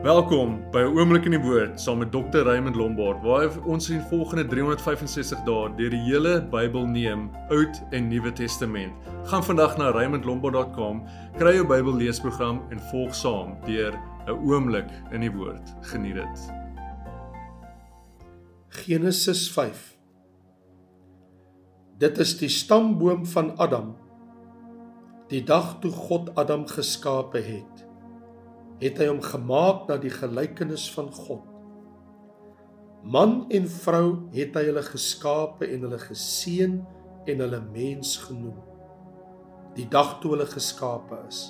Welkom by 'n oomblik in die woord saam met Dr. Raymond Lombard waar ons in volgende 365 dae deur die hele Bybel neem, Oud en Nuwe Testament. Gaan vandag na raymondlombard.com, kry jou Bybel leesprogram en volg saam deur 'n oomblik in die woord. Geniet dit. Genesis 5 Dit is die stamboom van Adam. Die dag toe God Adam geskape het het hy hom gemaak na die gelykenis van God. Man en vrou het hy hulle geskape en hulle geseën en hulle mens genoem. Die dag toe hulle geskape is.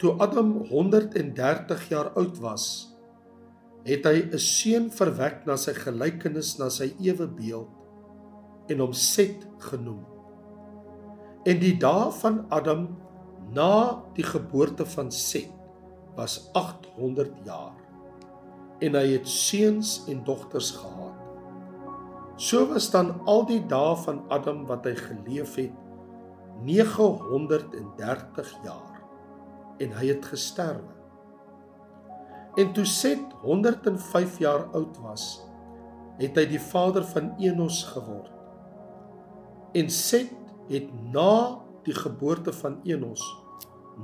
Toe Adam 130 jaar oud was, het hy 'n seun verwek na sy gelykenis na sy ewebeeld en hom Set genoem. En die dae van Adam na die geboorte van Set was 800 jaar en hy het seuns en dogters gehad. So was dan al die dae van Adam wat hy geleef het 930 jaar en hy het gesterwe. En toe Set 105 jaar oud was, het hy die vader van Enos geword. En Set het na die geboorte van Enos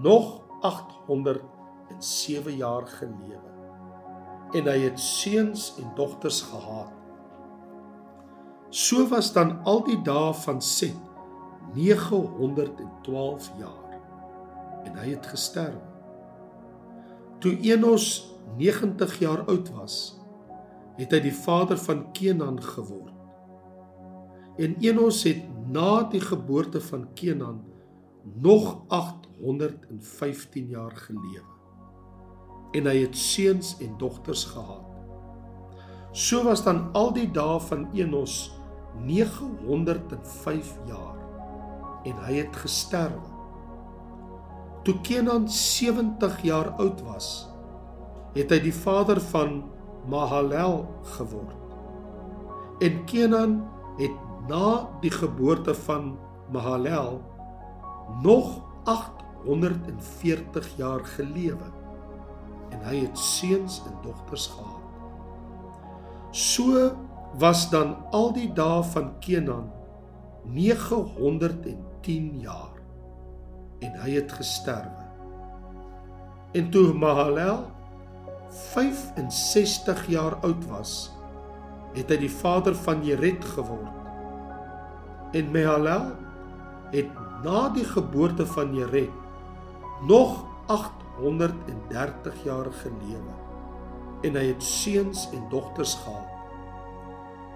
nog 807 jaar gelewe en hy het seuns en dogters gehad. So was dan al die dae van Set 912 jaar en hy het gesterwe. Toe Enos 90 jaar oud was, het hy die vader van Kenan geword. En Enos het na die geboorte van Kenan nog 815 jaar gelewe. En hy het seuns en dogters gehad. So was dan al die dae van Enos 905 jaar en hy het gesterwe. Toe Kenan 70 jaar oud was, het hy die vader van Mahalalel geword. En Kenan het na die geboorte van Mahalalel nog 840 jaar gelewe en hy het seuns en dogters gehad. So was dan al die dae van Kenan 910 jaar en hy het gesterwe. En toe Mahalalel 65 jaar oud was, het hy die vader van Jered geword. En Mahalalel het na die geboorte van Jered nog 830 jaar gelewe en hy het seuns en dogters gehad.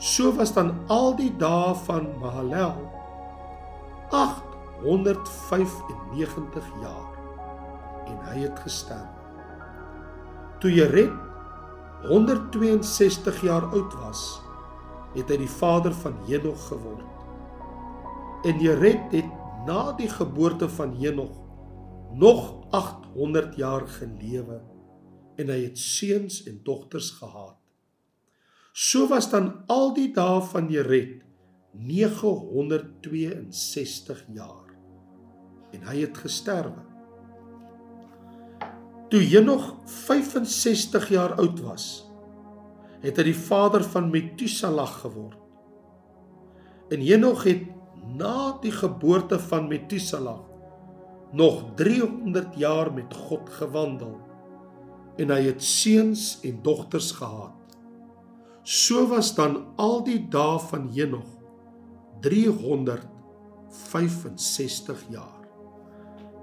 So was dan al die dae van Mahalel 895 jaar en hy het gesterf. Toe Jered 162 jaar oud was, het hy die vader van Henog geword. En Jered het na die geboorte van Henog nog 800 jaar gelewe en hy het seuns en dogters gehad. So was dan al die dae van Jered 962 jaar en hy het gesterwe. Toe Henog 65 jaar oud was, het hy die vader van Metusela geword. En Henog het na die geboorte van Metusela nog 300 jaar met God gewandel en hy het seuns en dogters gehad. So was dan al die dae van Henog 365 jaar.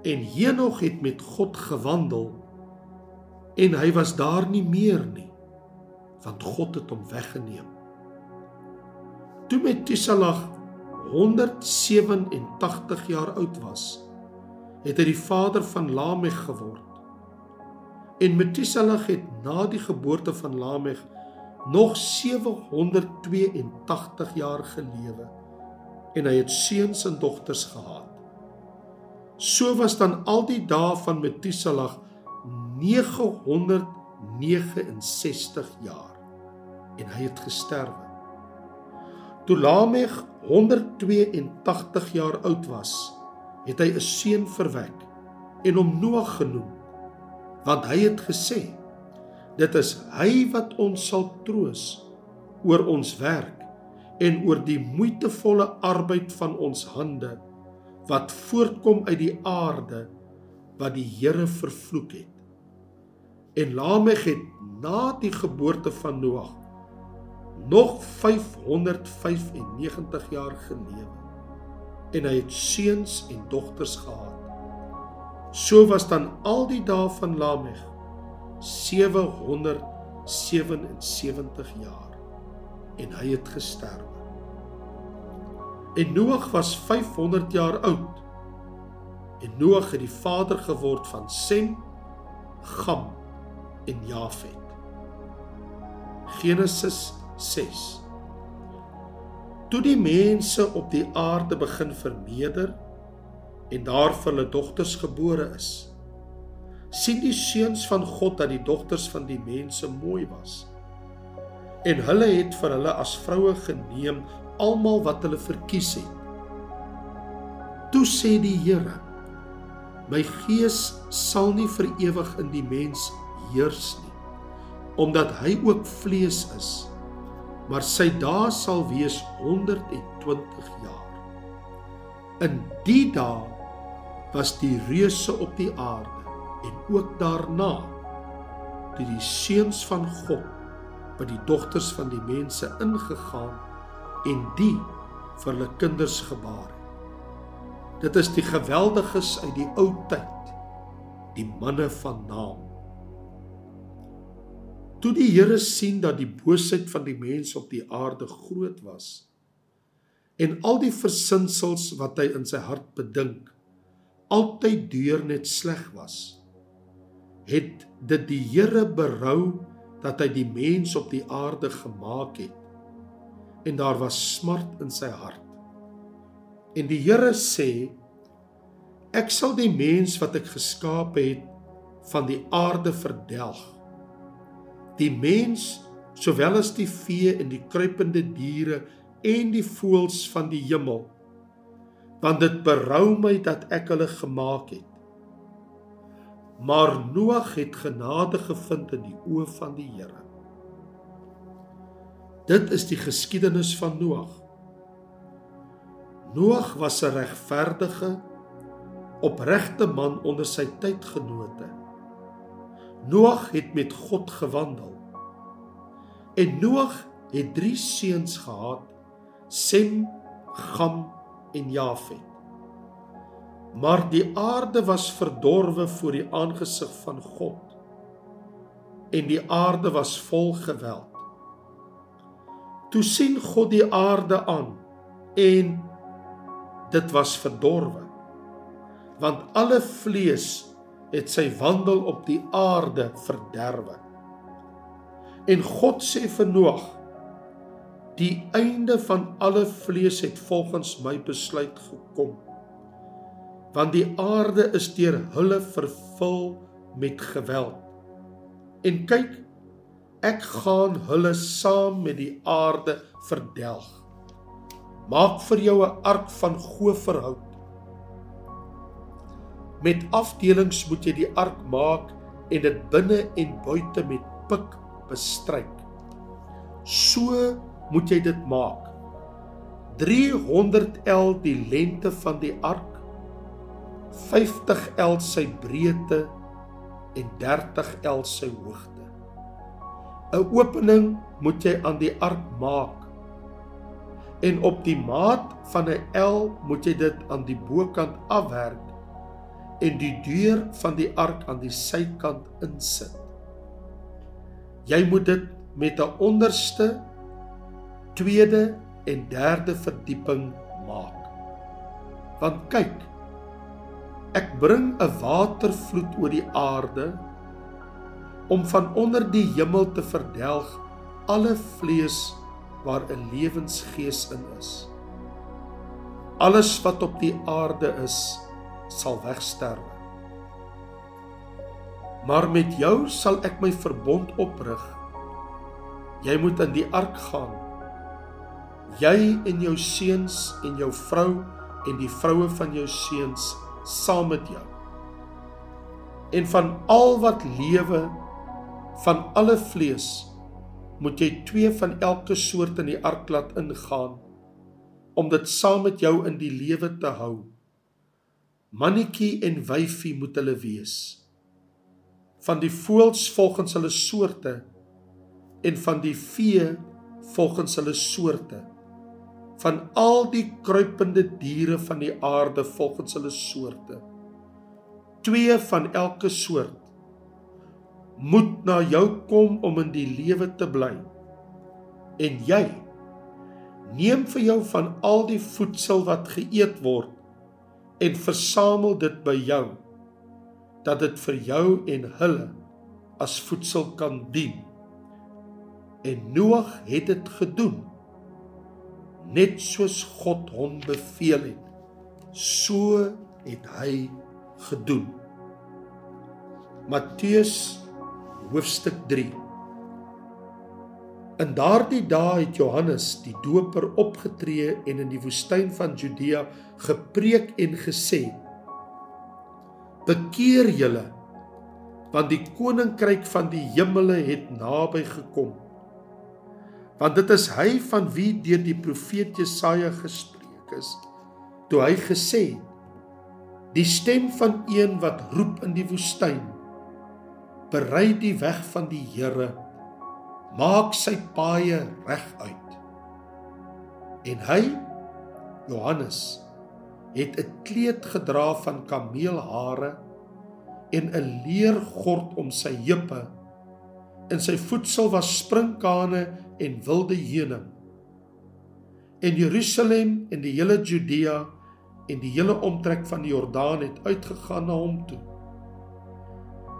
En Henog het met God gewandel en hy was daar nie meer nie want God het hom weggeneem. Toe Metusela 187 jaar oud was, het hy die vader van Lameg geword. En Metusela het na die geboorte van Lameg nog 782 jaar gelewe en hy het seuns en dogters gehad. So was dan al die dae van Metusela 969 jaar en hy het gesterwe. Toe Lameg 182 jaar oud was, het hy 'n seun verwek en hom Noag genoem. Want hy het gesê: Dit is hy wat ons sal troos oor ons werk en oor die moeitevolle arbeid van ons hande wat voortkom uit die aarde wat die Here vervloek het. En Lameg het na die geboorte van Noag nog 595 jaar gelewe en hy het seuns en dogters gehad. So was dan al die dae van Lameg 777 jaar en hy het gesterf. En Noag was 500 jaar oud. En Noag het die vader geword van Sem, Gam en Jafet. Genesis 6. Toe die mense op die aarde begin vermeerder en daar vir hulle dogters gebore is, sien die seuns van God dat die dogters van die mense mooi was. En hulle het vir hulle as vroue geneem almal wat hulle verkies het. Toe sê die Here: My gees sal nie vir ewig in die mens heers nie, omdat hy ook vlees is. Maar sy dae sal wees 120 jaar. In die dae was die reuse op die aarde en ook daarna toe die seuns van God by die dogters van die mense ingegaan en die vir hulle kinders gebaar het. Dit is die geweldiges uit die ou tyd, die manne van naam. Toe die Here sien dat die boosheid van die mense op die aarde groot was en al die versinsels wat hy in sy hart bedink altyd deur net sleg was, het dit die Here berou dat hy die mens op die aarde gemaak het en daar was smart in sy hart. En die Here sê ek sal die mens wat ek geskaap het van die aarde verdelg. Die mens sowel as die vee en die kruipende diere en die voëls van die hemel want dit berou my dat ek hulle gemaak het. Maar Noag het genade gevind in die oë van die Here. Dit is die geskiedenis van Noag. Noag was 'n regverdige, opregte man onder sy tydgenote. Noag het met God gewandel. En Noag het 3 seuns gehad: Sem, Gam en Jafet. Maar die aarde was verdorwe voor die aangesig van God. En die aarde was vol geweld. Toe sien God die aarde aan en dit was verdorwe. Want alle vlees het sy wandel op die aarde verderwe. En God sê vir Noag: Die einde van alle vlees het volgens my besluit gekom. Want die aarde is deur hulle vervul met geweld. En kyk, Ek gaan hulle saam met die aarde verdelg. Maak vir jou 'n ark van goeverhout. Met afdelings moet jy die ark maak en dit binne en buite met pik bestryk. So moet jy dit maak. 300 L die lengte van die ark, 50 L sy breedte en 30 L sy hoogte. 'n opening moet jy aan die ark maak. En op die maat van 'n L moet jy dit aan die bokant afwerk en die deur van die ark aan die sykant insit. Jy moet dit met 'n onderste, tweede en derde verdieping maak. Want kyk, ek bring 'n watervloed oor die aarde om van onder die hemel te verdelg alle vlees waar 'n lewensgees in is. Alles wat op die aarde is, sal wegsterwe. Maar met jou sal ek my verbond oprig. Jy moet in die ark gaan. Jy en jou seuns en jou vrou en die vroue van jou seuns saam met jou. en van al wat lewe van alle vlees moet jy twee van elke soort in die ark laat ingaan om dit saam met jou in die lewe te hou. Mannetjie en wyfie moet hulle wees. Van die voëls volgens hulle soorte en van die vee volgens hulle soorte. Van al die kruipende diere van die aarde volgens hulle soorte. Twee van elke soort moet na jou kom om in die lewe te bly. En jy neem vir jou van al die voedsel wat geëet word en versamel dit by jou dat dit vir jou en hulle as voedsel kan dien. En Noag het dit gedoen net soos God hom beveel het. So het hy gedoen. Matteus hoofstuk 3 In daardie dae het Johannes die Doper opgetree en in die woestyn van Judea gepreek en gesê: Bekeer julle, want die koninkryk van die hemele het naby gekom. Want dit is hy van wie deur die profeet Jesaja gespreek is, toe hy gesê het: Die stem van een wat roep in die woestyn: berei die weg van die Here maak sy paaie reg uit. En hy Johannes het 'n kleed gedra van kameelhare en 'n leergord om sy heupe en sy voedsel was sprinkane en wilde heuning. En Jerusalem en die hele Judea en die hele omtrek van die Jordaan het uitgegaan na hom toe.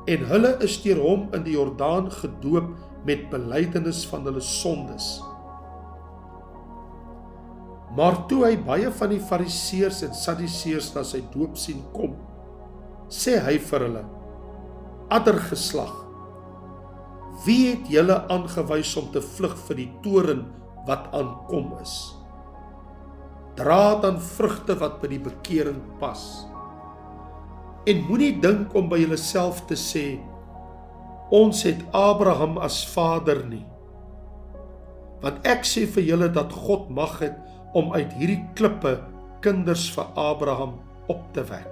En hulle is deur hom in die Jordaan gedoop met belydenis van hulle sondes. Maar toe hy baie van die Fariseërs en Sadduseërs na sy doop sien kom, sê hy vir hulle: "Adder geslag, wie het julle aangewys om te vlug vir die toren wat aankom is? Dra dan vrugte wat by die bekering pas." En moenie dink om by jouself te sê ons het Abraham as vader nie. Want ek sê vir julle dat God mag het om uit hierdie klippe kinders vir Abraham op te wek.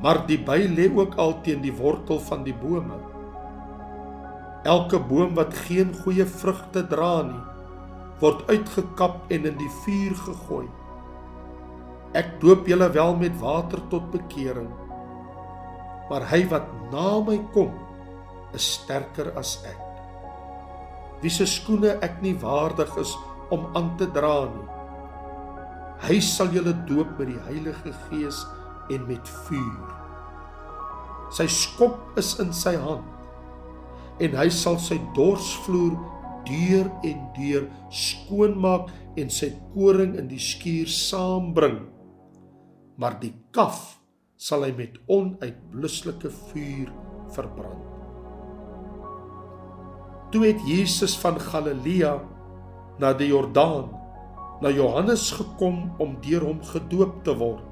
Maar die by lê ook al teen die wortel van die bome. Elke boom wat geen goeie vrugte dra nie, word uitgekap en in die vuur gegooi. Ek doop julle wel met water tot bekering. Maar hy wat na my kom, is sterker as ek. Wie se skoene ek nie waardig is om aan te dra nie. Hy sal julle doop met die Heilige Gees en met vuur. Sy skop is in sy hand en hy sal sy dorsvloer deur en deur skoonmaak en sy koring in die skuur saambring maar die kaf sal hy met onuitblusselike vuur verbrand. Toe het Jesus van Galilea na die Jordaan na Johannes gekom om deur hom gedoop te word.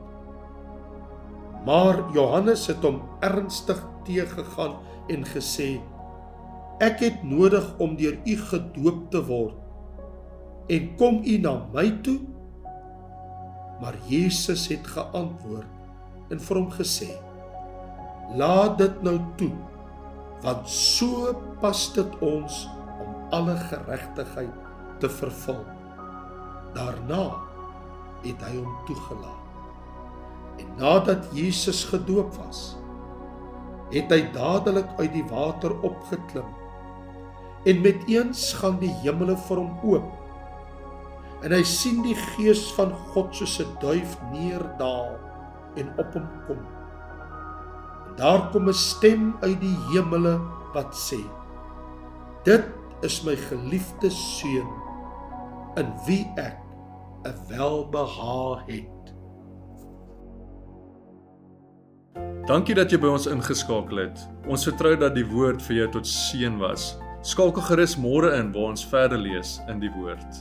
Maar Johannes het hom ernstig teëgegaan en gesê: Ek het nodig om deur u gedoop te word. En kom u na my toe? Maar Jesus het geantwoord en vir hom gesê: Laat dit nou toe, want so pas dit ons om alle geregtigheid te vervul. Daarna het hy hom toegelaat. En nadat Jesus gedoop was, het hy dadelik uit die water opgeklim. En met eens gaan die hemele vir hom oop en hy sien die gees van God soos 'n duif neerdaal en op hom kom. En daar kom 'n stem uit die hemele wat sê: Dit is my geliefde seun in wie ek 'n welbehae het. Dankie dat jy by ons ingeskakel het. Ons vertrou dat die woord vir jou tot seën was. Skakel gerus môre in waar ons verder lees in die woord.